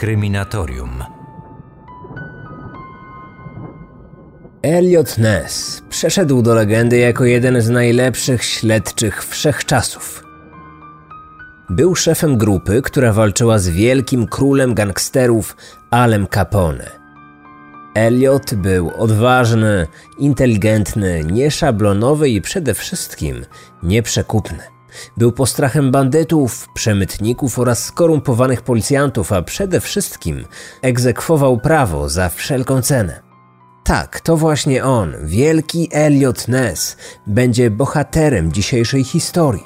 Kryminatorium. Elliot Ness przeszedł do legendy jako jeden z najlepszych śledczych wszechczasów. Był szefem grupy, która walczyła z wielkim królem gangsterów Alem Capone. Elliot był odważny, inteligentny, nieszablonowy i przede wszystkim nieprzekupny. Był postrachem bandytów, przemytników oraz skorumpowanych policjantów, a przede wszystkim egzekwował prawo za wszelką cenę. Tak, to właśnie on, wielki Elliot Ness, będzie bohaterem dzisiejszej historii.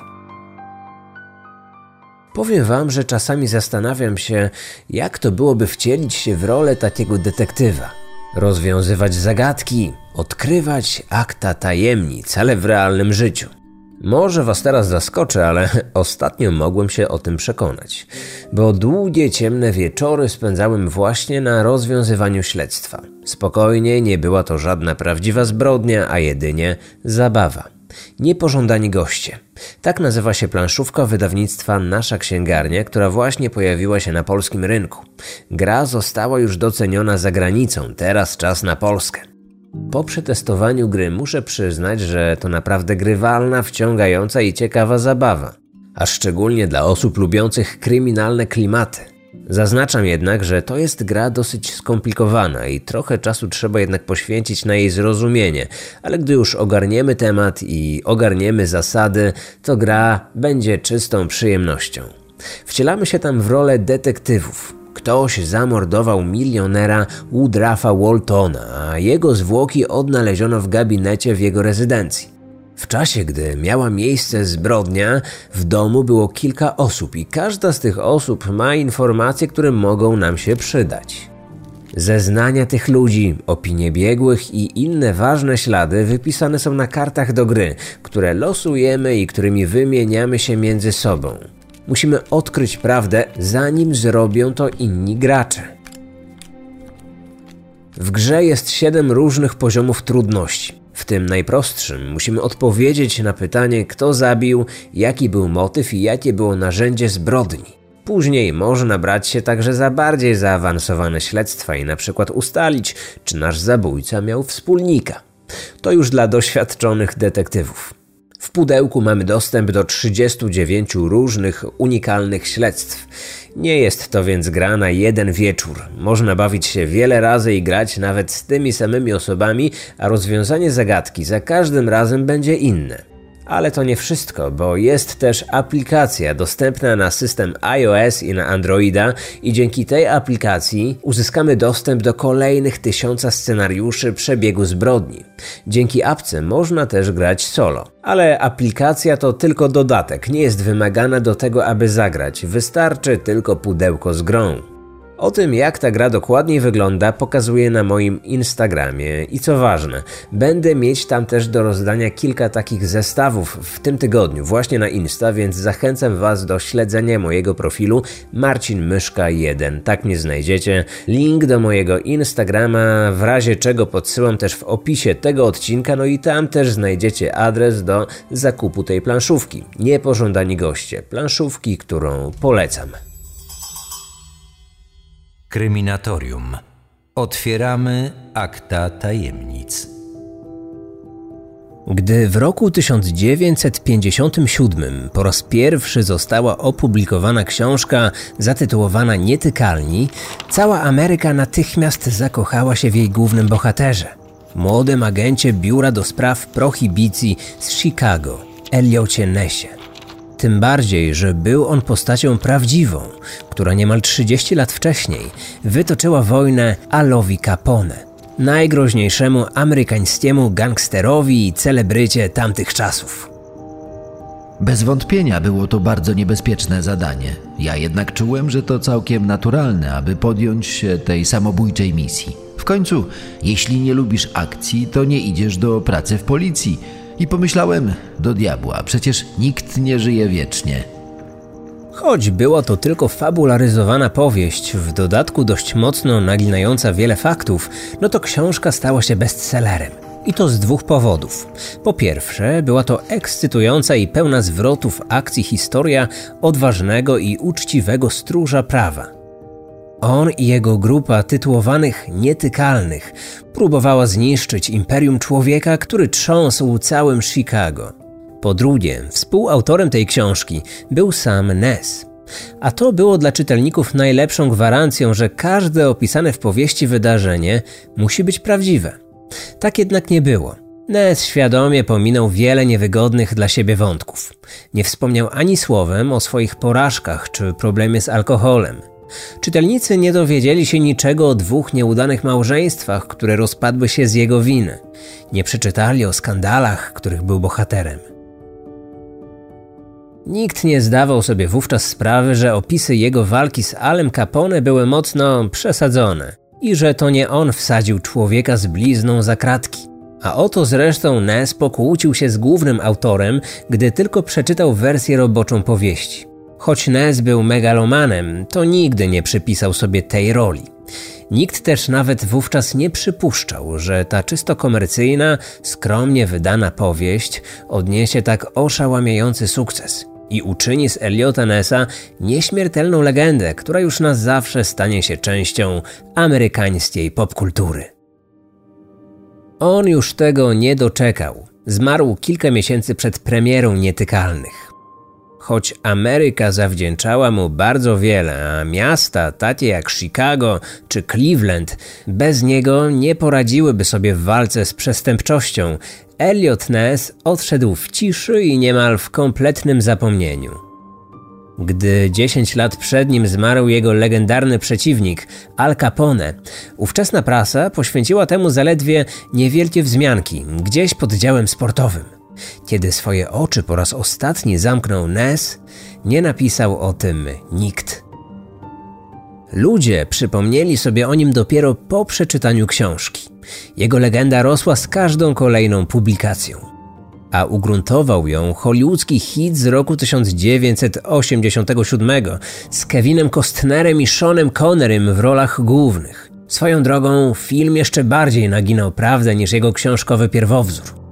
Powiem wam, że czasami zastanawiam się, jak to byłoby wcielić się w rolę takiego detektywa. Rozwiązywać zagadki, odkrywać akta tajemnic, ale w realnym życiu. Może was teraz zaskoczę, ale ostatnio mogłem się o tym przekonać, bo długie ciemne wieczory spędzałem właśnie na rozwiązywaniu śledztwa. Spokojnie, nie była to żadna prawdziwa zbrodnia, a jedynie zabawa. Niepożądani goście. Tak nazywa się planszówka wydawnictwa Nasza Księgarnia, która właśnie pojawiła się na polskim rynku. Gra została już doceniona za granicą, teraz czas na Polskę. Po przetestowaniu gry muszę przyznać, że to naprawdę grywalna, wciągająca i ciekawa zabawa. A szczególnie dla osób lubiących kryminalne klimaty. Zaznaczam jednak, że to jest gra dosyć skomplikowana i trochę czasu trzeba jednak poświęcić na jej zrozumienie, ale gdy już ogarniemy temat i ogarniemy zasady, to gra będzie czystą przyjemnością. Wcielamy się tam w rolę detektywów, Ktoś zamordował milionera Woodrafa Waltona, a jego zwłoki odnaleziono w gabinecie w jego rezydencji. W czasie, gdy miała miejsce zbrodnia, w domu było kilka osób i każda z tych osób ma informacje, które mogą nam się przydać. Zeznania tych ludzi, opinie biegłych i inne ważne ślady wypisane są na kartach do gry, które losujemy i którymi wymieniamy się między sobą. Musimy odkryć prawdę, zanim zrobią to inni gracze. W grze jest 7 różnych poziomów trudności. W tym najprostszym musimy odpowiedzieć na pytanie, kto zabił, jaki był motyw i jakie było narzędzie zbrodni. Później można brać się także za bardziej zaawansowane śledztwa i na przykład ustalić, czy nasz zabójca miał wspólnika. To już dla doświadczonych detektywów. W pudełku mamy dostęp do 39 różnych, unikalnych śledztw. Nie jest to więc gra na jeden wieczór. Można bawić się wiele razy i grać nawet z tymi samymi osobami, a rozwiązanie zagadki za każdym razem będzie inne. Ale to nie wszystko, bo jest też aplikacja dostępna na system iOS i na Androida i dzięki tej aplikacji uzyskamy dostęp do kolejnych tysiąca scenariuszy przebiegu zbrodni. Dzięki apce można też grać solo. Ale aplikacja to tylko dodatek, nie jest wymagana do tego, aby zagrać. Wystarczy tylko pudełko z grą. O tym, jak ta gra dokładniej wygląda, pokazuję na moim Instagramie. I co ważne, będę mieć tam też do rozdania kilka takich zestawów w tym tygodniu, właśnie na Insta, więc zachęcam Was do śledzenia mojego profilu Marcin Myszka 1. Tak mnie znajdziecie. Link do mojego Instagrama, w razie czego podsyłam też w opisie tego odcinka, no i tam też znajdziecie adres do zakupu tej planszówki. Niepożądani goście, planszówki, którą polecam. Kryminatorium. Otwieramy akta tajemnic. Gdy w roku 1957 po raz pierwszy została opublikowana książka zatytułowana Nietykalni, cała Ameryka natychmiast zakochała się w jej głównym bohaterze, młodym agencie Biura do Spraw Prohibicji z Chicago, Elliocie Nessie. Tym bardziej, że był on postacią prawdziwą, która niemal 30 lat wcześniej wytoczyła wojnę Alowi Capone, najgroźniejszemu amerykańskiemu gangsterowi i celebrycie tamtych czasów. Bez wątpienia było to bardzo niebezpieczne zadanie. Ja jednak czułem, że to całkiem naturalne, aby podjąć się tej samobójczej misji. W końcu, jeśli nie lubisz akcji, to nie idziesz do pracy w policji i pomyślałem, do diabła, przecież nikt nie żyje wiecznie. Choć była to tylko fabularyzowana powieść, w dodatku dość mocno naginająca wiele faktów, no to książka stała się bestsellerem. I to z dwóch powodów. Po pierwsze, była to ekscytująca i pełna zwrotów akcji historia odważnego i uczciwego stróża prawa. On i jego grupa tytułowanych nietykalnych próbowała zniszczyć imperium człowieka, który trząsł całym Chicago. Po drugie, współautorem tej książki był sam Ness. A to było dla czytelników najlepszą gwarancją, że każde opisane w powieści wydarzenie musi być prawdziwe. Tak jednak nie było. Ness świadomie pominął wiele niewygodnych dla siebie wątków. Nie wspomniał ani słowem o swoich porażkach czy problemie z alkoholem. Czytelnicy nie dowiedzieli się niczego o dwóch nieudanych małżeństwach, które rozpadły się z jego winy. Nie przeczytali o skandalach, których był bohaterem. Nikt nie zdawał sobie wówczas sprawy, że opisy jego walki z Alem Capone były mocno przesadzone i że to nie on wsadził człowieka z blizną za kratki. A oto zresztą Ness pokłócił się z głównym autorem, gdy tylko przeczytał wersję roboczą powieści. Choć Ness był megalomanem, to nigdy nie przypisał sobie tej roli. Nikt też nawet wówczas nie przypuszczał, że ta czysto komercyjna, skromnie wydana powieść odniesie tak oszałamiający sukces i uczyni z Eliota Nessa nieśmiertelną legendę, która już na zawsze stanie się częścią amerykańskiej popkultury. On już tego nie doczekał. Zmarł kilka miesięcy przed premierą Nietykalnych. Choć Ameryka zawdzięczała mu bardzo wiele, a miasta takie jak Chicago czy Cleveland bez niego nie poradziłyby sobie w walce z przestępczością, Elliot Ness odszedł w ciszy i niemal w kompletnym zapomnieniu. Gdy 10 lat przed nim zmarł jego legendarny przeciwnik, Al Capone, ówczesna prasa poświęciła temu zaledwie niewielkie wzmianki, gdzieś pod działem sportowym. Kiedy swoje oczy po raz ostatni zamknął Ness, nie napisał o tym nikt. Ludzie przypomnieli sobie o nim dopiero po przeczytaniu książki. Jego legenda rosła z każdą kolejną publikacją. A ugruntował ją hollywoodzki hit z roku 1987 z Kevinem Costnerem i Seanem Connerym w rolach głównych. Swoją drogą film jeszcze bardziej naginał prawdę niż jego książkowy pierwowzór.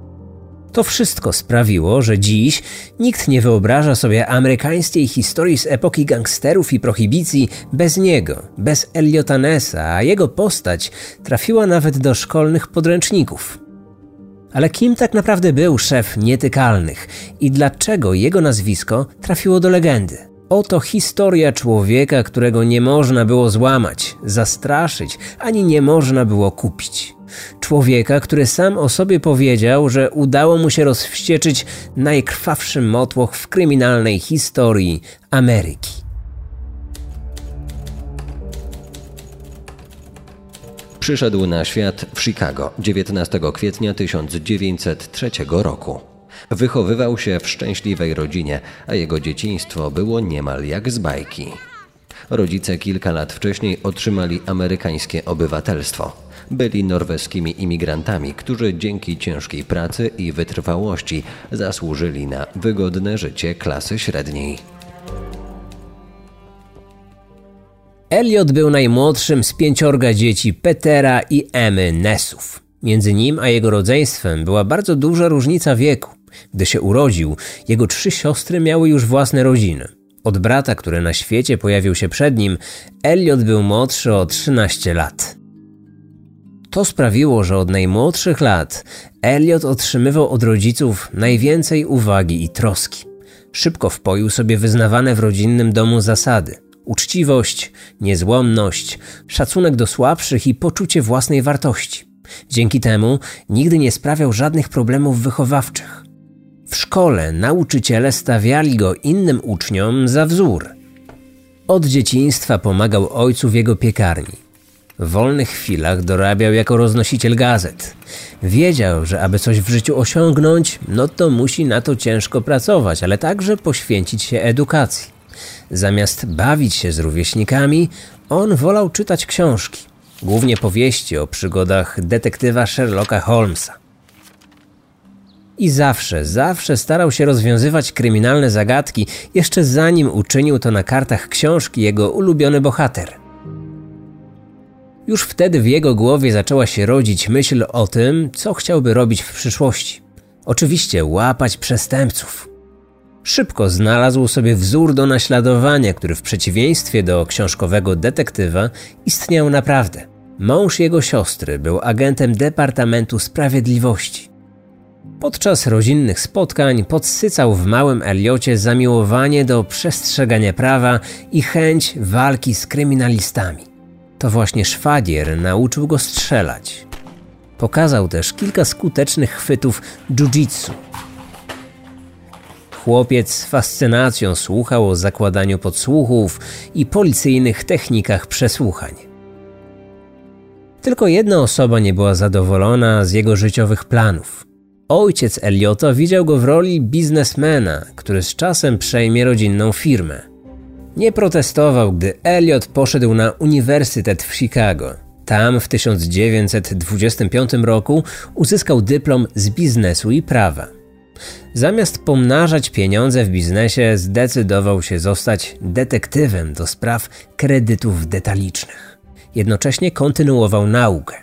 To wszystko sprawiło, że dziś nikt nie wyobraża sobie amerykańskiej historii z epoki gangsterów i prohibicji bez niego, bez Eliota Nessa, a jego postać trafiła nawet do szkolnych podręczników. Ale kim tak naprawdę był szef nietykalnych i dlaczego jego nazwisko trafiło do legendy? Oto historia człowieka, którego nie można było złamać, zastraszyć, ani nie można było kupić. Człowieka, który sam o sobie powiedział, że udało mu się rozwścieczyć najkrwawszy motłoch w kryminalnej historii Ameryki. Przyszedł na świat w Chicago 19 kwietnia 1903 roku. Wychowywał się w szczęśliwej rodzinie, a jego dzieciństwo było niemal jak z bajki. Rodzice kilka lat wcześniej otrzymali amerykańskie obywatelstwo. Byli norweskimi imigrantami, którzy dzięki ciężkiej pracy i wytrwałości zasłużyli na wygodne życie klasy średniej. Elliot był najmłodszym z pięciorga dzieci Petera i Emmy Nessów. Między nim a jego rodzeństwem była bardzo duża różnica wieku. Gdy się urodził, jego trzy siostry miały już własne rodziny. Od brata, który na świecie pojawił się przed nim, Elliot był młodszy o 13 lat. To sprawiło, że od najmłodszych lat Elliot otrzymywał od rodziców najwięcej uwagi i troski. Szybko wpoił sobie wyznawane w rodzinnym domu zasady: uczciwość, niezłomność, szacunek do słabszych i poczucie własnej wartości. Dzięki temu nigdy nie sprawiał żadnych problemów wychowawczych. W szkole nauczyciele stawiali go innym uczniom za wzór. Od dzieciństwa pomagał ojcu w jego piekarni. W wolnych chwilach dorabiał jako roznosiciel gazet. Wiedział, że aby coś w życiu osiągnąć, no to musi na to ciężko pracować, ale także poświęcić się edukacji. Zamiast bawić się z rówieśnikami, on wolał czytać książki, głównie powieści o przygodach detektywa Sherlocka Holmesa. I zawsze, zawsze starał się rozwiązywać kryminalne zagadki, jeszcze zanim uczynił to na kartach książki jego ulubiony bohater. Już wtedy w jego głowie zaczęła się rodzić myśl o tym, co chciałby robić w przyszłości. Oczywiście łapać przestępców. Szybko znalazł sobie wzór do naśladowania, który w przeciwieństwie do książkowego detektywa istniał naprawdę. Mąż jego siostry był agentem Departamentu Sprawiedliwości. Podczas rodzinnych spotkań podsycał w małym Eliocie zamiłowanie do przestrzegania prawa i chęć walki z kryminalistami. To właśnie szwagier nauczył go strzelać. Pokazał też kilka skutecznych chwytów jiu-jitsu. Chłopiec z fascynacją słuchał o zakładaniu podsłuchów i policyjnych technikach przesłuchań. Tylko jedna osoba nie była zadowolona z jego życiowych planów. Ojciec Eliota widział go w roli biznesmena, który z czasem przejmie rodzinną firmę. Nie protestował, gdy Eliot poszedł na uniwersytet w Chicago. Tam w 1925 roku uzyskał dyplom z biznesu i prawa. Zamiast pomnażać pieniądze w biznesie, zdecydował się zostać detektywem do spraw kredytów detalicznych. Jednocześnie kontynuował naukę.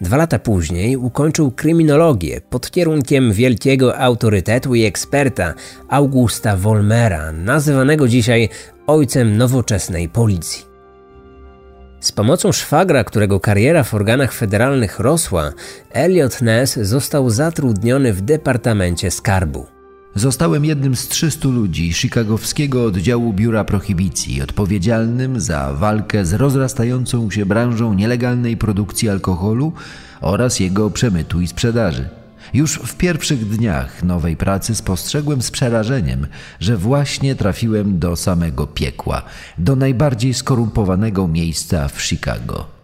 Dwa lata później ukończył kryminologię pod kierunkiem wielkiego autorytetu i eksperta Augusta Wolmera, nazywanego dzisiaj ojcem nowoczesnej policji. Z pomocą szwagra, którego kariera w organach federalnych rosła, Elliot Ness został zatrudniony w Departamencie Skarbu. Zostałem jednym z 300 ludzi chicagowskiego oddziału Biura Prohibicji, odpowiedzialnym za walkę z rozrastającą się branżą nielegalnej produkcji alkoholu oraz jego przemytu i sprzedaży. Już w pierwszych dniach nowej pracy spostrzegłem z przerażeniem, że właśnie trafiłem do samego piekła, do najbardziej skorumpowanego miejsca w Chicago.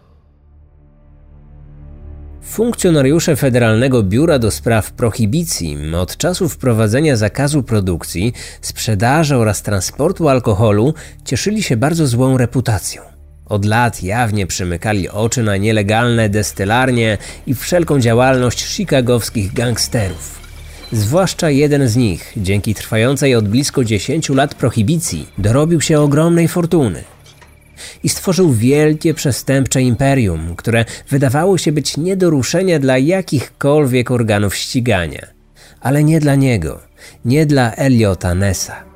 Funkcjonariusze Federalnego Biura do Spraw Prohibicji od czasu wprowadzenia zakazu produkcji, sprzedaży oraz transportu alkoholu cieszyli się bardzo złą reputacją. Od lat jawnie przymykali oczy na nielegalne destylarnie i wszelką działalność chicagowskich gangsterów. Zwłaszcza jeden z nich, dzięki trwającej od blisko 10 lat prohibicji, dorobił się ogromnej fortuny. I stworzył wielkie przestępcze imperium, które wydawało się być nie do ruszenia dla jakichkolwiek organów ścigania. Ale nie dla niego, nie dla Eliota Nessa.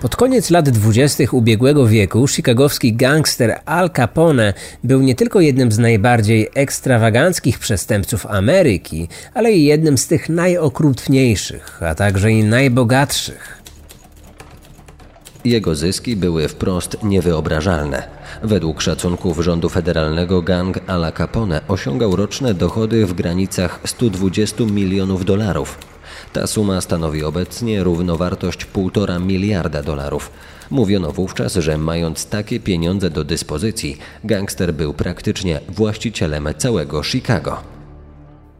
Pod koniec lat dwudziestych ubiegłego wieku chicagowski gangster Al Capone był nie tylko jednym z najbardziej ekstrawaganckich przestępców Ameryki, ale i jednym z tych najokrutniejszych, a także i najbogatszych. Jego zyski były wprost niewyobrażalne. Według szacunków rządu federalnego gang Ala Capone osiągał roczne dochody w granicach 120 milionów dolarów. Ta suma stanowi obecnie równowartość 1,5 miliarda dolarów. Mówiono wówczas, że mając takie pieniądze do dyspozycji, gangster był praktycznie właścicielem całego Chicago.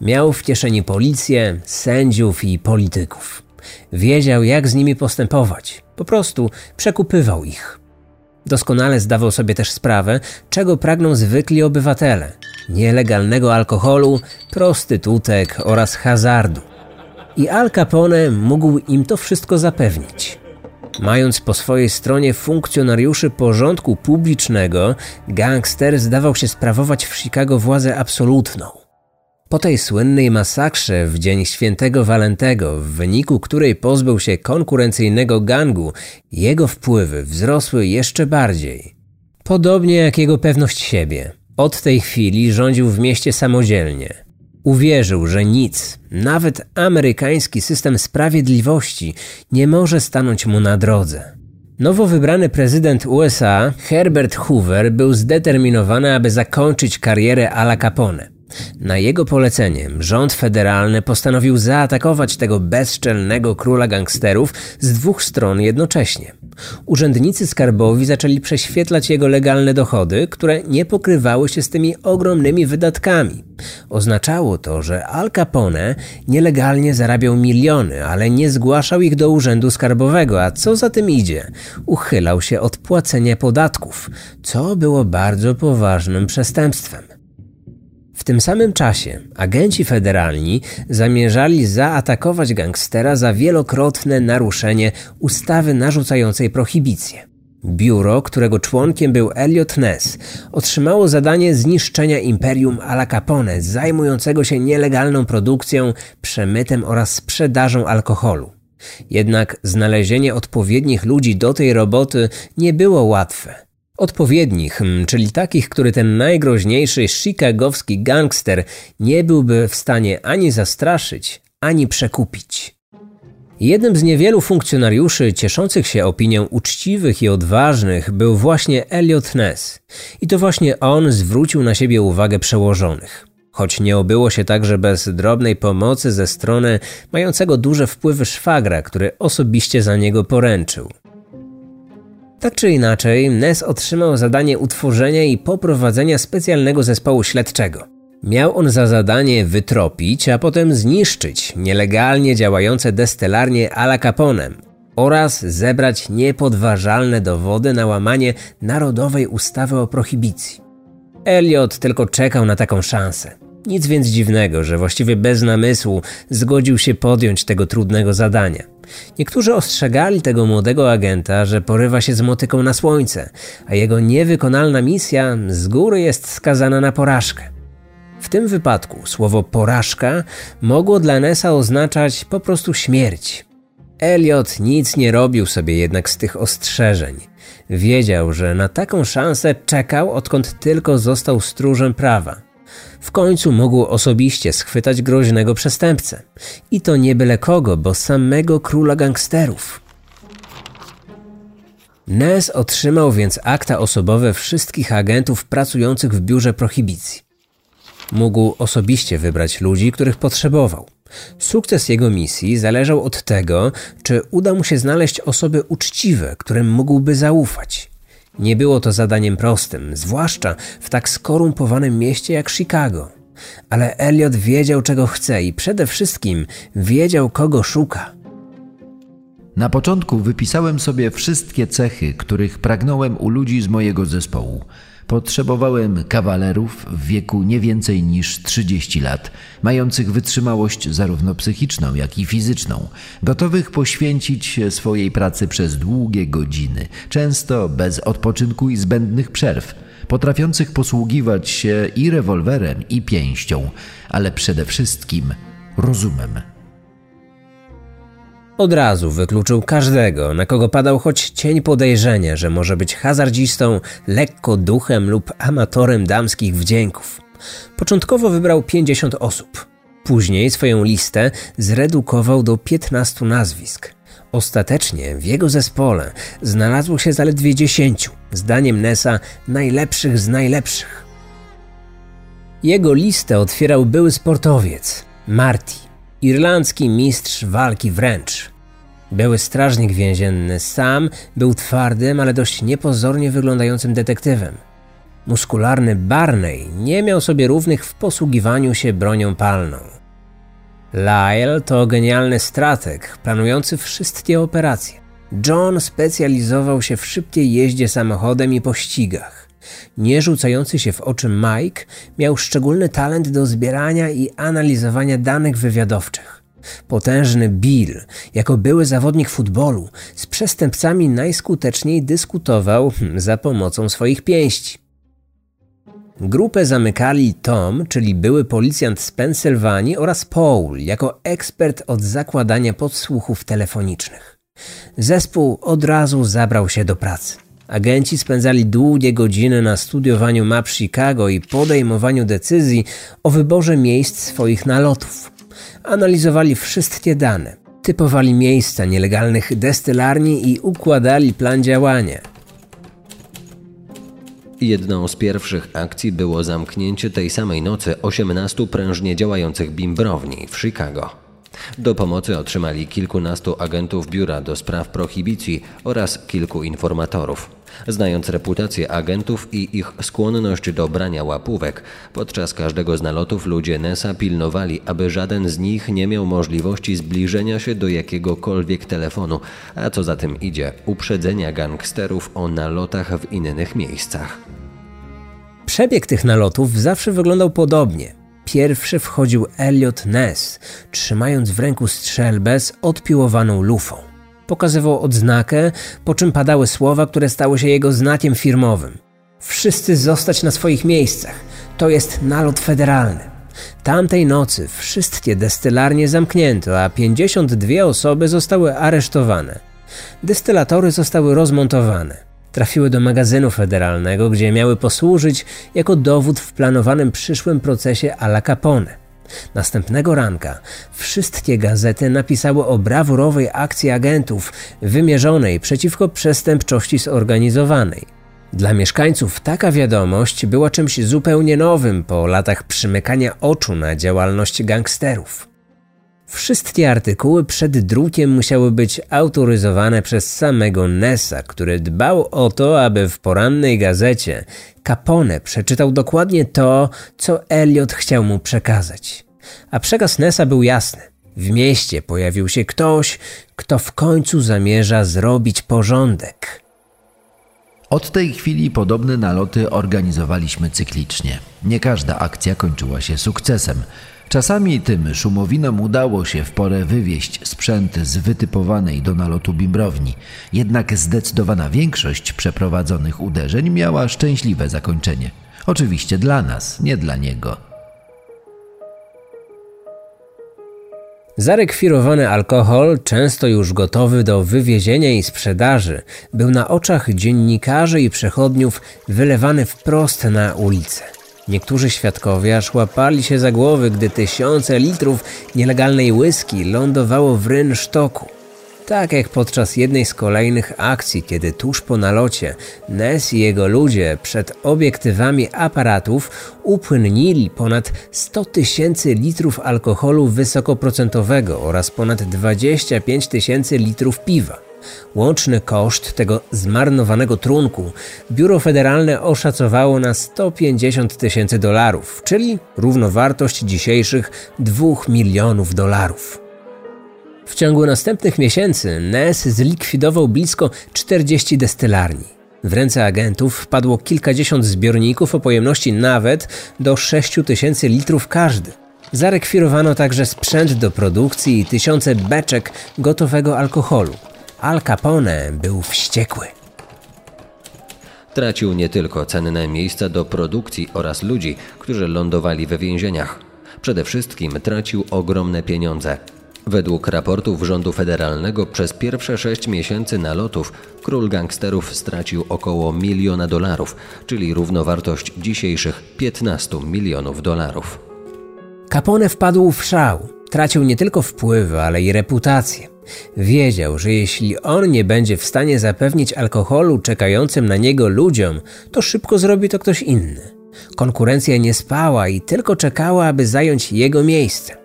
Miał w kieszeni policję, sędziów i polityków. Wiedział, jak z nimi postępować. Po prostu przekupywał ich. Doskonale zdawał sobie też sprawę, czego pragną zwykli obywatele: nielegalnego alkoholu, prostytutek oraz hazardu i Al Capone mógł im to wszystko zapewnić. Mając po swojej stronie funkcjonariuszy porządku publicznego, gangster zdawał się sprawować w Chicago władzę absolutną. Po tej słynnej masakrze w dzień świętego Walentego, w wyniku której pozbył się konkurencyjnego gangu, jego wpływy wzrosły jeszcze bardziej. Podobnie jak jego pewność siebie. Od tej chwili rządził w mieście samodzielnie. Uwierzył, że nic, nawet amerykański system sprawiedliwości, nie może stanąć mu na drodze. Nowo wybrany prezydent USA, Herbert Hoover, był zdeterminowany, aby zakończyć karierę Ala Capone. Na jego poleceniem rząd federalny postanowił zaatakować tego bezczelnego króla gangsterów z dwóch stron jednocześnie. Urzędnicy skarbowi zaczęli prześwietlać jego legalne dochody, które nie pokrywały się z tymi ogromnymi wydatkami. Oznaczało to, że Al Capone nielegalnie zarabiał miliony, ale nie zgłaszał ich do urzędu skarbowego, a co za tym idzie, uchylał się od płacenia podatków, co było bardzo poważnym przestępstwem. W tym samym czasie agenci federalni zamierzali zaatakować gangstera za wielokrotne naruszenie ustawy narzucającej prohibicję. Biuro, którego członkiem był Elliot Ness, otrzymało zadanie zniszczenia imperium Al Capone, zajmującego się nielegalną produkcją, przemytem oraz sprzedażą alkoholu. Jednak znalezienie odpowiednich ludzi do tej roboty nie było łatwe. Odpowiednich, hmm, czyli takich, który ten najgroźniejszy chicagowski gangster nie byłby w stanie ani zastraszyć, ani przekupić. Jednym z niewielu funkcjonariuszy cieszących się opinią uczciwych i odważnych był właśnie Elliot Ness. I to właśnie on zwrócił na siebie uwagę przełożonych. Choć nie obyło się także bez drobnej pomocy ze strony mającego duże wpływy szwagra, który osobiście za niego poręczył. Tak czy inaczej, Ness otrzymał zadanie utworzenia i poprowadzenia specjalnego zespołu śledczego. Miał on za zadanie wytropić, a potem zniszczyć nielegalnie działające destylarnie Ala Capone oraz zebrać niepodważalne dowody na łamanie narodowej ustawy o prohibicji. Elliot tylko czekał na taką szansę. Nic więc dziwnego, że właściwie bez namysłu zgodził się podjąć tego trudnego zadania. Niektórzy ostrzegali tego młodego agenta, że porywa się z motyką na słońce, a jego niewykonalna misja z góry jest skazana na porażkę. W tym wypadku słowo porażka mogło dla Nessa oznaczać po prostu śmierć. Elliot nic nie robił sobie jednak z tych ostrzeżeń. Wiedział, że na taką szansę czekał, odkąd tylko został stróżem prawa. W końcu mógł osobiście schwytać groźnego przestępcę. I to nie byle kogo, bo samego króla gangsterów. Ness otrzymał więc akta osobowe wszystkich agentów pracujących w biurze prohibicji. Mógł osobiście wybrać ludzi, których potrzebował. Sukces jego misji zależał od tego, czy uda mu się znaleźć osoby uczciwe, którym mógłby zaufać. Nie było to zadaniem prostym, zwłaszcza w tak skorumpowanym mieście jak Chicago. Ale Elliot wiedział, czego chce i przede wszystkim wiedział, kogo szuka. Na początku wypisałem sobie wszystkie cechy, których pragnąłem u ludzi z mojego zespołu. Potrzebowałem kawalerów w wieku nie więcej niż 30 lat, mających wytrzymałość zarówno psychiczną, jak i fizyczną, gotowych poświęcić swojej pracy przez długie godziny, często bez odpoczynku i zbędnych przerw, potrafiących posługiwać się i rewolwerem, i pięścią, ale przede wszystkim rozumem. Od razu wykluczył każdego, na kogo padał choć cień podejrzenia, że może być hazardzistą, lekko duchem lub amatorem damskich wdzięków. Początkowo wybrał 50 osób. Później swoją listę zredukował do 15 nazwisk. Ostatecznie w jego zespole znalazło się zaledwie 10, zdaniem Nessa najlepszych z najlepszych. Jego listę otwierał były sportowiec, Marty, irlandzki mistrz walki wręcz. Były strażnik więzienny sam był twardym, ale dość niepozornie wyglądającym detektywem. Muskularny Barney nie miał sobie równych w posługiwaniu się bronią palną. Lyle to genialny strateg, planujący wszystkie operacje. John specjalizował się w szybkiej jeździe samochodem i pościgach. Nie rzucający się w oczy Mike miał szczególny talent do zbierania i analizowania danych wywiadowczych. Potężny Bill, jako były zawodnik futbolu, z przestępcami najskuteczniej dyskutował hmm, za pomocą swoich pięści. Grupę zamykali Tom, czyli były policjant z Pensylwanii oraz Paul, jako ekspert od zakładania podsłuchów telefonicznych. Zespół od razu zabrał się do pracy. Agenci spędzali długie godziny na studiowaniu map Chicago i podejmowaniu decyzji o wyborze miejsc swoich nalotów. Analizowali wszystkie dane, typowali miejsca nielegalnych destylarni i układali plan działania. Jedną z pierwszych akcji było zamknięcie tej samej nocy 18 prężnie działających bimbrowni w Chicago. Do pomocy otrzymali kilkunastu agentów biura do spraw prohibicji oraz kilku informatorów. Znając reputację agentów i ich skłonność do brania łapówek, podczas każdego z nalotów ludzie Nesa pilnowali, aby żaden z nich nie miał możliwości zbliżenia się do jakiegokolwiek telefonu, a co za tym idzie, uprzedzenia gangsterów o nalotach w innych miejscach. Przebieg tych nalotów zawsze wyglądał podobnie. Pierwszy wchodził Elliot Ness, trzymając w ręku strzelbę z odpiłowaną lufą. Pokazywał odznakę, po czym padały słowa, które stały się jego znakiem firmowym. Wszyscy zostać na swoich miejscach. To jest nalot federalny. Tamtej nocy wszystkie destylarnie zamknięto, a 52 osoby zostały aresztowane. Dystylatory zostały rozmontowane. Trafiły do magazynu federalnego, gdzie miały posłużyć jako dowód w planowanym przyszłym procesie Ala Capone. Następnego ranka wszystkie gazety napisały o brawurowej akcji agentów wymierzonej przeciwko przestępczości zorganizowanej. Dla mieszkańców taka wiadomość była czymś zupełnie nowym po latach przymykania oczu na działalność gangsterów. Wszystkie artykuły przed drukiem musiały być autoryzowane przez samego Nessa, który dbał o to, aby w porannej gazecie Capone przeczytał dokładnie to, co Elliot chciał mu przekazać. A przekaz Nessa był jasny. W mieście pojawił się ktoś, kto w końcu zamierza zrobić porządek. Od tej chwili podobne naloty organizowaliśmy cyklicznie. Nie każda akcja kończyła się sukcesem. Czasami tym szumowinom udało się w porę wywieźć sprzęt z wytypowanej do nalotu bimbrowni, jednak zdecydowana większość przeprowadzonych uderzeń miała szczęśliwe zakończenie. Oczywiście dla nas, nie dla niego. Zarekwirowany alkohol, często już gotowy do wywiezienia i sprzedaży, był na oczach dziennikarzy i przechodniów wylewany wprost na ulicę. Niektórzy świadkowie aż łapali się za głowy, gdy tysiące litrów nielegalnej whisky lądowało w rynsztoku. Tak jak podczas jednej z kolejnych akcji, kiedy tuż po nalocie Ness i jego ludzie przed obiektywami aparatów upłynnili ponad 100 tysięcy litrów alkoholu wysokoprocentowego oraz ponad 25 tysięcy litrów piwa. Łączny koszt tego zmarnowanego trunku biuro federalne oszacowało na 150 tysięcy dolarów, czyli równowartość dzisiejszych 2 milionów dolarów. W ciągu następnych miesięcy Ness zlikwidował blisko 40 destylarni. W ręce agentów wpadło kilkadziesiąt zbiorników o pojemności nawet do 6 tysięcy litrów każdy. Zarekwirowano także sprzęt do produkcji i tysiące beczek gotowego alkoholu. Al Capone był wściekły. Tracił nie tylko cenne miejsca do produkcji oraz ludzi, którzy lądowali we więzieniach. Przede wszystkim tracił ogromne pieniądze. Według raportów rządu federalnego przez pierwsze sześć miesięcy nalotów król gangsterów stracił około miliona dolarów, czyli równowartość dzisiejszych 15 milionów dolarów. Capone wpadł w szał. Tracił nie tylko wpływy, ale i reputację. Wiedział, że jeśli on nie będzie w stanie zapewnić alkoholu czekającym na niego ludziom, to szybko zrobi to ktoś inny. Konkurencja nie spała i tylko czekała, aby zająć jego miejsce.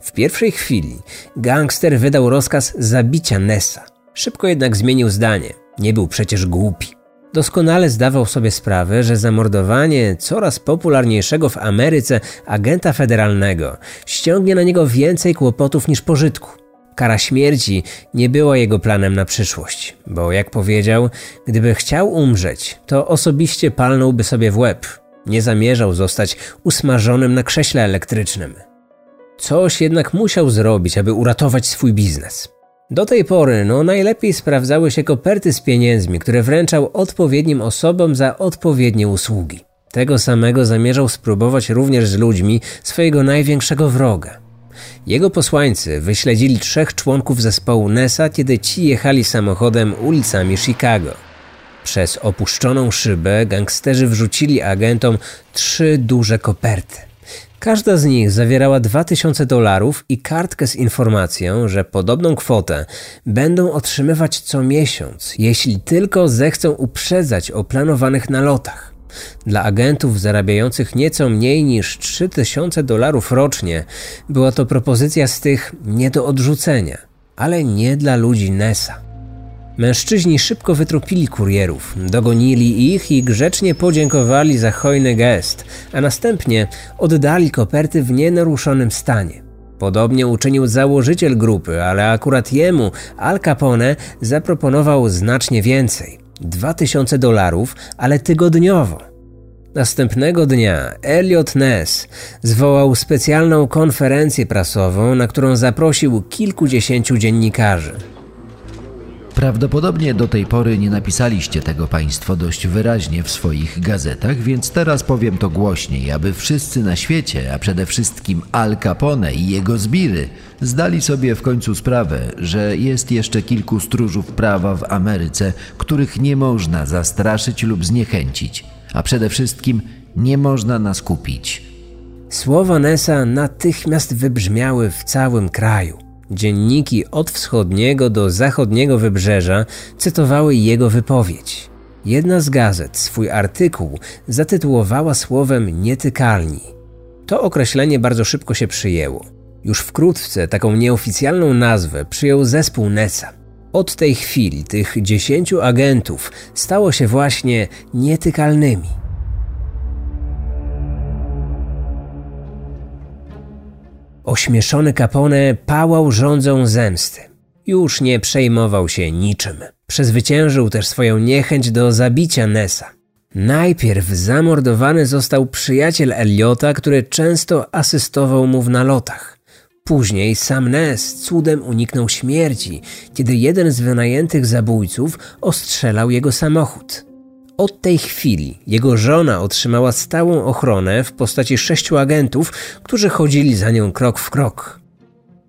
W pierwszej chwili gangster wydał rozkaz zabicia Nessa. Szybko jednak zmienił zdanie. Nie był przecież głupi. Doskonale zdawał sobie sprawę, że zamordowanie coraz popularniejszego w Ameryce agenta federalnego ściągnie na niego więcej kłopotów niż pożytku. Kara śmierci nie była jego planem na przyszłość, bo jak powiedział, gdyby chciał umrzeć, to osobiście palnąłby sobie w łeb. Nie zamierzał zostać usmażonym na krześle elektrycznym. Coś jednak musiał zrobić, aby uratować swój biznes. Do tej pory no najlepiej sprawdzały się koperty z pieniędzmi, które wręczał odpowiednim osobom za odpowiednie usługi. Tego samego zamierzał spróbować również z ludźmi swojego największego wroga. Jego posłańcy wyśledzili trzech członków zespołu Nessa, kiedy ci jechali samochodem ulicami Chicago. Przez opuszczoną szybę gangsterzy wrzucili agentom trzy duże koperty. Każda z nich zawierała 2000 dolarów i kartkę z informacją, że podobną kwotę będą otrzymywać co miesiąc, jeśli tylko zechcą uprzedzać o planowanych nalotach. Dla agentów zarabiających nieco mniej niż 3000 dolarów rocznie była to propozycja z tych nie do odrzucenia, ale nie dla ludzi Nessa. Mężczyźni szybko wytropili kurierów, dogonili ich i grzecznie podziękowali za hojny gest, a następnie oddali koperty w nienaruszonym stanie. Podobnie uczynił założyciel grupy, ale akurat jemu Al Capone zaproponował znacznie więcej 2000 dolarów, ale tygodniowo. Następnego dnia Elliot Ness zwołał specjalną konferencję prasową, na którą zaprosił kilkudziesięciu dziennikarzy. Prawdopodobnie do tej pory nie napisaliście tego Państwo dość wyraźnie w swoich gazetach, więc teraz powiem to głośniej, aby wszyscy na świecie, a przede wszystkim Al Capone i jego zbiry, zdali sobie w końcu sprawę, że jest jeszcze kilku stróżów prawa w Ameryce, których nie można zastraszyć lub zniechęcić, a przede wszystkim nie można nas kupić. Słowa Nessa natychmiast wybrzmiały w całym kraju. Dzienniki od wschodniego do zachodniego wybrzeża cytowały jego wypowiedź. Jedna z gazet swój artykuł zatytułowała słowem nietykalni. To określenie bardzo szybko się przyjęło. Już wkrótce taką nieoficjalną nazwę przyjął zespół Nessa. Od tej chwili tych dziesięciu agentów stało się właśnie nietykalnymi. Ośmieszony Capone pałał rządzą zemsty. Już nie przejmował się niczym. Przezwyciężył też swoją niechęć do zabicia Nessa. Najpierw zamordowany został przyjaciel Eliota, który często asystował mu w nalotach. Później sam Ness cudem uniknął śmierci, kiedy jeden z wynajętych zabójców ostrzelał jego samochód. Od tej chwili jego żona otrzymała stałą ochronę w postaci sześciu agentów, którzy chodzili za nią krok w krok.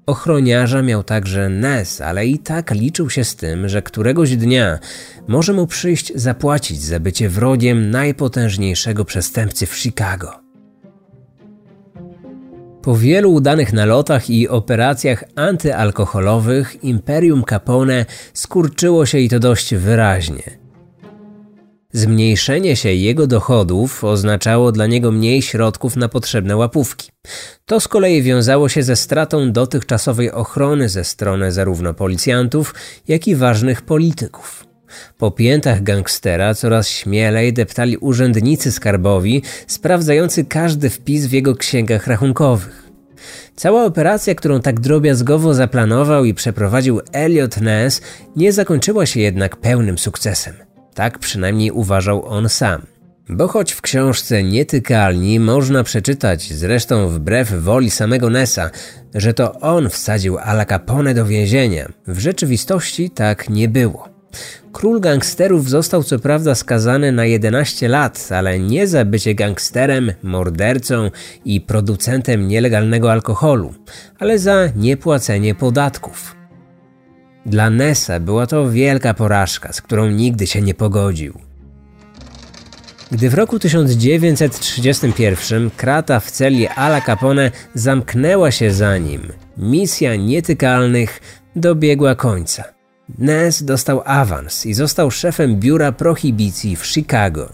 Ochroniarza miał także Ness, ale i tak liczył się z tym, że któregoś dnia może mu przyjść zapłacić za bycie wrogiem najpotężniejszego przestępcy w Chicago. Po wielu udanych nalotach i operacjach antyalkoholowych Imperium Capone skurczyło się i to dość wyraźnie – Zmniejszenie się jego dochodów oznaczało dla niego mniej środków na potrzebne łapówki. To z kolei wiązało się ze stratą dotychczasowej ochrony ze strony zarówno policjantów, jak i ważnych polityków. Po piętach gangstera coraz śmielej deptali urzędnicy skarbowi, sprawdzający każdy wpis w jego księgach rachunkowych. Cała operacja, którą tak drobiazgowo zaplanował i przeprowadził Elliot Ness, nie zakończyła się jednak pełnym sukcesem. Tak przynajmniej uważał on sam. Bo choć w książce Nietykalni można przeczytać, zresztą wbrew woli samego Nessa, że to on wsadził Ala Capone do więzienia, w rzeczywistości tak nie było. Król gangsterów został co prawda skazany na 11 lat, ale nie za bycie gangsterem, mordercą i producentem nielegalnego alkoholu, ale za niepłacenie podatków. Dla Nessa była to wielka porażka, z którą nigdy się nie pogodził. Gdy w roku 1931 krata w celi Ala Capone zamknęła się za nim, misja nietykalnych dobiegła końca. Ness dostał awans i został szefem biura prohibicji w Chicago.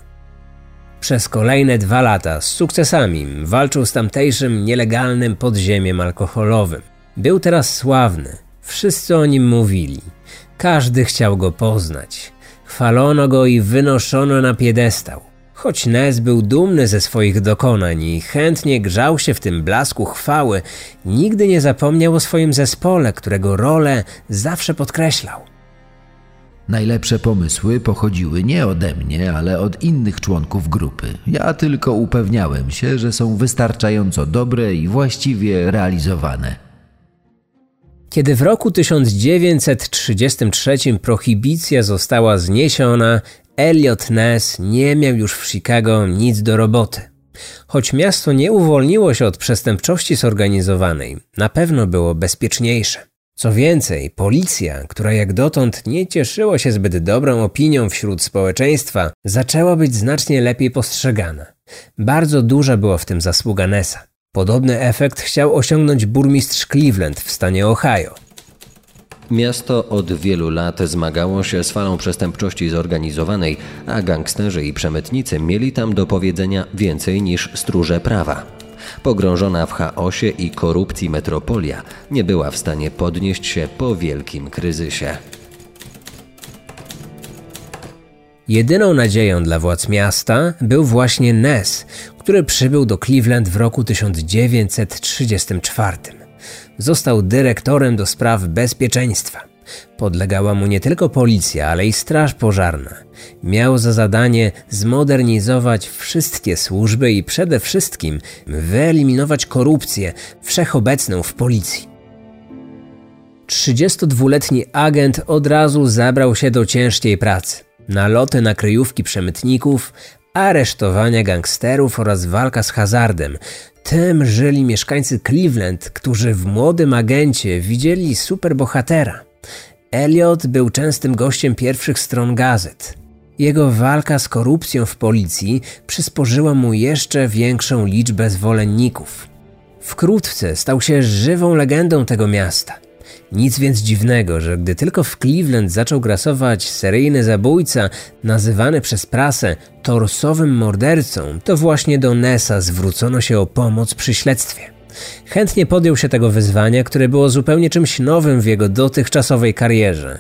Przez kolejne dwa lata z sukcesami walczył z tamtejszym nielegalnym podziemiem alkoholowym. Był teraz sławny, Wszyscy o nim mówili. Każdy chciał go poznać. Chwalono go i wynoszono na piedestał. Choć Nez był dumny ze swoich dokonań i chętnie grzał się w tym blasku chwały, nigdy nie zapomniał o swoim zespole, którego rolę zawsze podkreślał. Najlepsze pomysły pochodziły nie ode mnie, ale od innych członków grupy. Ja tylko upewniałem się, że są wystarczająco dobre i właściwie realizowane. Kiedy w roku 1933 prohibicja została zniesiona, Elliot Ness nie miał już w Chicago nic do roboty. Choć miasto nie uwolniło się od przestępczości zorganizowanej, na pewno było bezpieczniejsze. Co więcej, policja, która jak dotąd nie cieszyła się zbyt dobrą opinią wśród społeczeństwa, zaczęła być znacznie lepiej postrzegana. Bardzo duża była w tym zasługa Nessa. Podobny efekt chciał osiągnąć burmistrz Cleveland w stanie Ohio. Miasto od wielu lat zmagało się z falą przestępczości zorganizowanej, a gangsterzy i przemytnicy mieli tam do powiedzenia więcej niż stróże prawa. Pogrążona w chaosie i korupcji metropolia nie była w stanie podnieść się po wielkim kryzysie. Jedyną nadzieją dla władz miasta był właśnie Ness, który przybył do Cleveland w roku 1934. Został dyrektorem do spraw bezpieczeństwa. Podlegała mu nie tylko policja, ale i straż pożarna. Miał za zadanie zmodernizować wszystkie służby i przede wszystkim wyeliminować korupcję wszechobecną w policji. 32-letni agent od razu zabrał się do ciężkiej pracy. Naloty na kryjówki przemytników, aresztowania gangsterów oraz walka z hazardem. Tym żyli mieszkańcy Cleveland, którzy w młodym agencie widzieli superbohatera. Elliot był częstym gościem pierwszych stron gazet. Jego walka z korupcją w policji przysporzyła mu jeszcze większą liczbę zwolenników. Wkrótce stał się żywą legendą tego miasta. Nic więc dziwnego, że gdy tylko w Cleveland zaczął grasować seryjny zabójca, nazywany przez prasę torsowym mordercą, to właśnie do Nessa zwrócono się o pomoc przy śledztwie. Chętnie podjął się tego wyzwania, które było zupełnie czymś nowym w jego dotychczasowej karierze.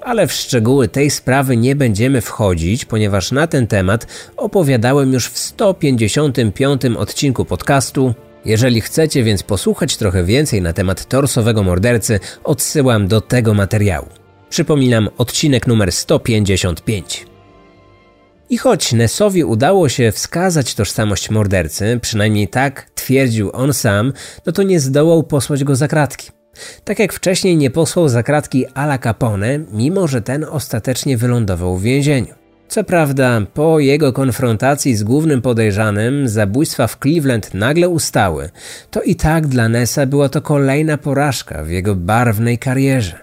Ale w szczegóły tej sprawy nie będziemy wchodzić, ponieważ na ten temat opowiadałem już w 155 odcinku podcastu. Jeżeli chcecie więc posłuchać trochę więcej na temat torsowego mordercy, odsyłam do tego materiału. Przypominam odcinek numer 155. I choć Nessowi udało się wskazać tożsamość mordercy, przynajmniej tak twierdził on sam, no to nie zdołał posłać go za kratki. Tak jak wcześniej nie posłał za kratki Ala Capone, mimo że ten ostatecznie wylądował w więzieniu. Co prawda, po jego konfrontacji z głównym podejrzanym, zabójstwa w Cleveland nagle ustały. To i tak dla Nessa była to kolejna porażka w jego barwnej karierze.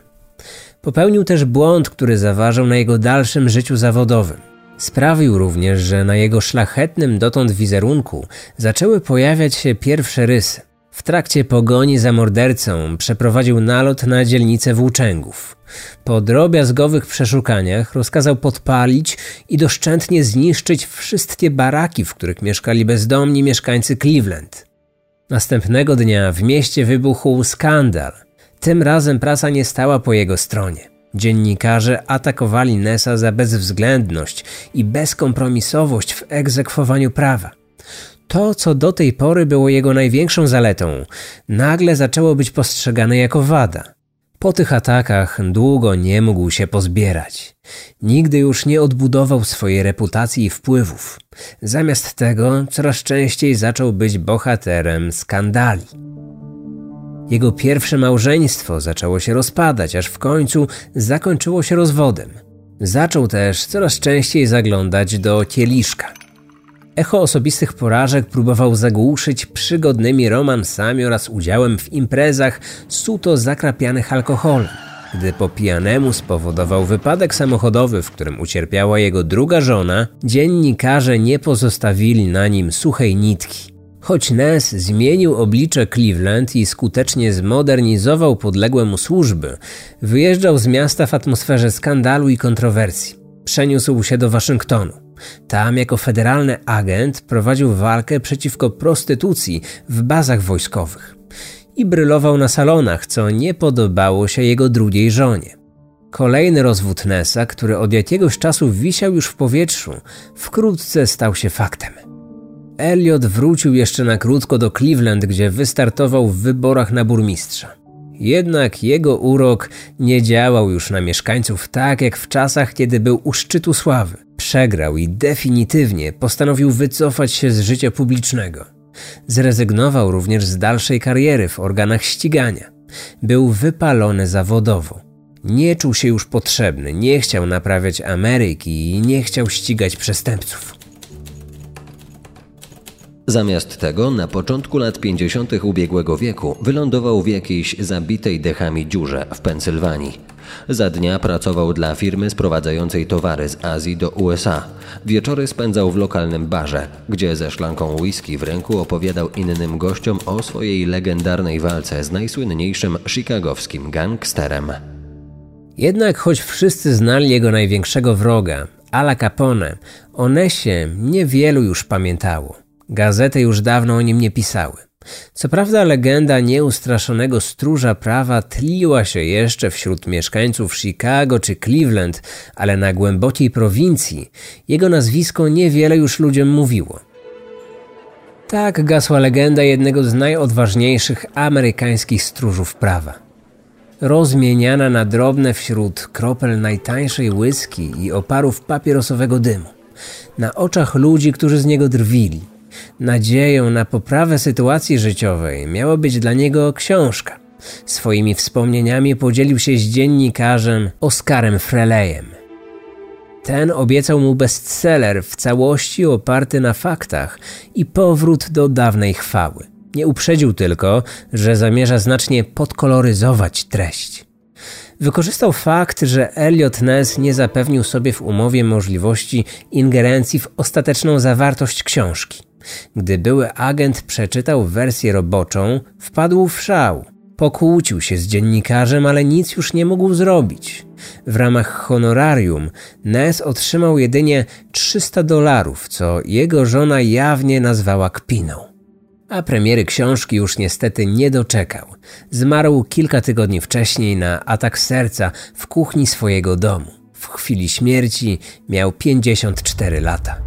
Popełnił też błąd, który zaważał na jego dalszym życiu zawodowym. Sprawił również, że na jego szlachetnym dotąd wizerunku zaczęły pojawiać się pierwsze rysy. W trakcie pogoni za mordercą przeprowadził nalot na dzielnicę Włóczęgów. Po drobiazgowych przeszukaniach rozkazał podpalić i doszczętnie zniszczyć wszystkie baraki, w których mieszkali bezdomni mieszkańcy Cleveland. Następnego dnia w mieście wybuchł skandal. Tym razem prasa nie stała po jego stronie. Dziennikarze atakowali Nessa za bezwzględność i bezkompromisowość w egzekwowaniu prawa. To, co do tej pory było jego największą zaletą, nagle zaczęło być postrzegane jako wada. Po tych atakach długo nie mógł się pozbierać. Nigdy już nie odbudował swojej reputacji i wpływów. Zamiast tego coraz częściej zaczął być bohaterem skandali. Jego pierwsze małżeństwo zaczęło się rozpadać, aż w końcu zakończyło się rozwodem. Zaczął też coraz częściej zaglądać do kieliszka. Echo osobistych porażek próbował zagłuszyć przygodnymi romansami oraz udziałem w imprezach suto zakrapianych alkoholem. Gdy po pijanemu spowodował wypadek samochodowy, w którym ucierpiała jego druga żona, dziennikarze nie pozostawili na nim suchej nitki. Choć Ness zmienił oblicze Cleveland i skutecznie zmodernizował podległe mu służby, wyjeżdżał z miasta w atmosferze skandalu i kontrowersji. Przeniósł się do Waszyngtonu. Tam jako federalny agent prowadził walkę przeciwko prostytucji w bazach wojskowych i brylował na salonach, co nie podobało się jego drugiej żonie. Kolejny rozwód Nessa, który od jakiegoś czasu wisiał już w powietrzu, wkrótce stał się faktem. Elliot wrócił jeszcze na krótko do Cleveland, gdzie wystartował w wyborach na burmistrza. Jednak jego urok nie działał już na mieszkańców tak jak w czasach, kiedy był u szczytu sławy. Przegrał i definitywnie postanowił wycofać się z życia publicznego. Zrezygnował również z dalszej kariery w organach ścigania. Był wypalony zawodowo. Nie czuł się już potrzebny, nie chciał naprawiać Ameryki i nie chciał ścigać przestępców. Zamiast tego na początku lat 50. ubiegłego wieku wylądował w jakiejś zabitej dechami dziurze w Pensylwanii. Za dnia pracował dla firmy sprowadzającej towary z Azji do USA. Wieczory spędzał w lokalnym barze, gdzie ze szklanką whisky w ręku opowiadał innym gościom o swojej legendarnej walce z najsłynniejszym chicagowskim gangsterem. Jednak choć wszyscy znali jego największego wroga, Ala Capone, o Nesie niewielu już pamiętało. Gazety już dawno o nim nie pisały. Co prawda legenda nieustraszonego stróża prawa tliła się jeszcze wśród mieszkańców Chicago czy Cleveland, ale na głębokiej prowincji jego nazwisko niewiele już ludziom mówiło. Tak gasła legenda jednego z najodważniejszych amerykańskich stróżów prawa. Rozmieniana na drobne wśród kropel najtańszej whisky i oparów papierosowego dymu. Na oczach ludzi, którzy z niego drwili – Nadzieją na poprawę sytuacji życiowej miała być dla niego książka. Swoimi wspomnieniami podzielił się z dziennikarzem Oskarem Frelejem. Ten obiecał mu bestseller w całości oparty na faktach i powrót do dawnej chwały. Nie uprzedził tylko, że zamierza znacznie podkoloryzować treść. Wykorzystał fakt, że Elliot Ness nie zapewnił sobie w umowie możliwości ingerencji w ostateczną zawartość książki. Gdy były agent przeczytał wersję roboczą, wpadł w szał. Pokłócił się z dziennikarzem, ale nic już nie mógł zrobić. W ramach honorarium Ness otrzymał jedynie 300 dolarów, co jego żona jawnie nazwała kpiną. A premiery książki już niestety nie doczekał. Zmarł kilka tygodni wcześniej na atak serca w kuchni swojego domu. W chwili śmierci miał 54 lata.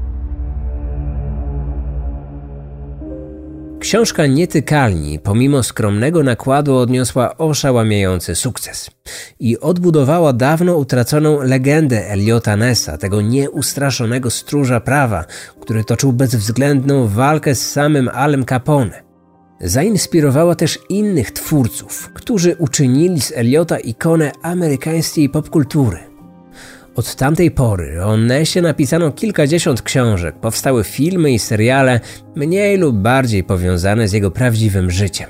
Książka Nietykalni, pomimo skromnego nakładu, odniosła oszałamiający sukces i odbudowała dawno utraconą legendę Eliota Nessa, tego nieustraszonego stróża prawa, który toczył bezwzględną walkę z samym Alem Capone. Zainspirowała też innych twórców, którzy uczynili z Eliota ikonę amerykańskiej popkultury. Od tamtej pory o Nessie napisano kilkadziesiąt książek, powstały filmy i seriale, mniej lub bardziej powiązane z jego prawdziwym życiem.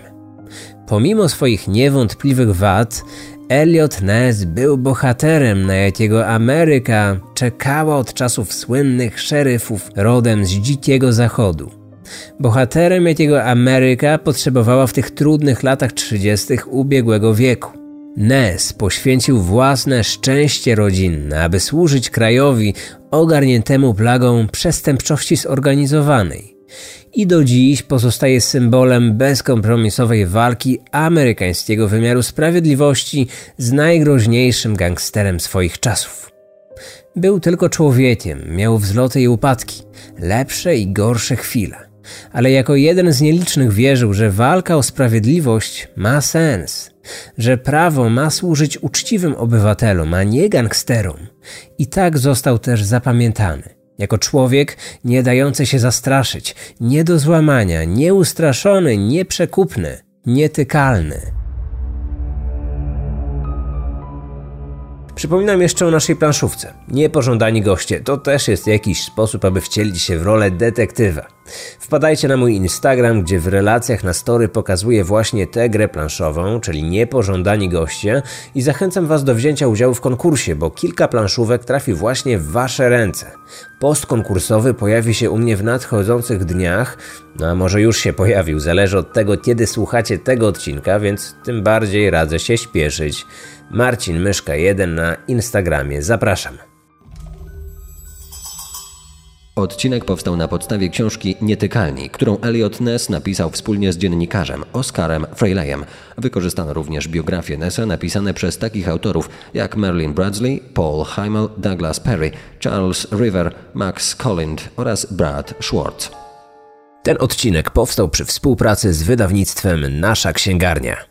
Pomimo swoich niewątpliwych wad, Elliot Ness był bohaterem, na jakiego Ameryka czekała od czasów słynnych szeryfów rodem z dzikiego zachodu. Bohaterem, jakiego Ameryka potrzebowała w tych trudnych latach 30. ubiegłego wieku. Ness poświęcił własne szczęście rodzinne, aby służyć krajowi ogarniętemu plagą przestępczości zorganizowanej. I do dziś pozostaje symbolem bezkompromisowej walki amerykańskiego wymiaru sprawiedliwości z najgroźniejszym gangsterem swoich czasów. Był tylko człowiekiem, miał wzloty i upadki, lepsze i gorsze chwile, ale jako jeden z nielicznych wierzył, że walka o sprawiedliwość ma sens że prawo ma służyć uczciwym obywatelom, a nie gangsterom. I tak został też zapamiętany. Jako człowiek nie dający się zastraszyć, nie do złamania, nieustraszony, nieprzekupny, nietykalny. Przypominam jeszcze o naszej planszówce. Niepożądani goście to też jest jakiś sposób, aby wcielić się w rolę detektywa. Wpadajcie na mój Instagram, gdzie w relacjach na story pokazuję właśnie tę grę planszową, czyli Niepożądani goście i zachęcam Was do wzięcia udziału w konkursie, bo kilka planszówek trafi właśnie w Wasze ręce. Post konkursowy pojawi się u mnie w nadchodzących dniach, no a może już się pojawił, zależy od tego, kiedy słuchacie tego odcinka, więc tym bardziej radzę się śpieszyć. Marcin Myszka 1 na Instagramie. Zapraszam. Odcinek powstał na podstawie książki Nietykalni, którą Elliot Ness napisał wspólnie z dziennikarzem Oscarem Freyleyem. Wykorzystano również biografię Nessa napisane przez takich autorów jak Merlin Bradley, Paul Heimel, Douglas Perry, Charles River, Max Collind oraz Brad Schwartz. Ten odcinek powstał przy współpracy z wydawnictwem Nasza Księgarnia.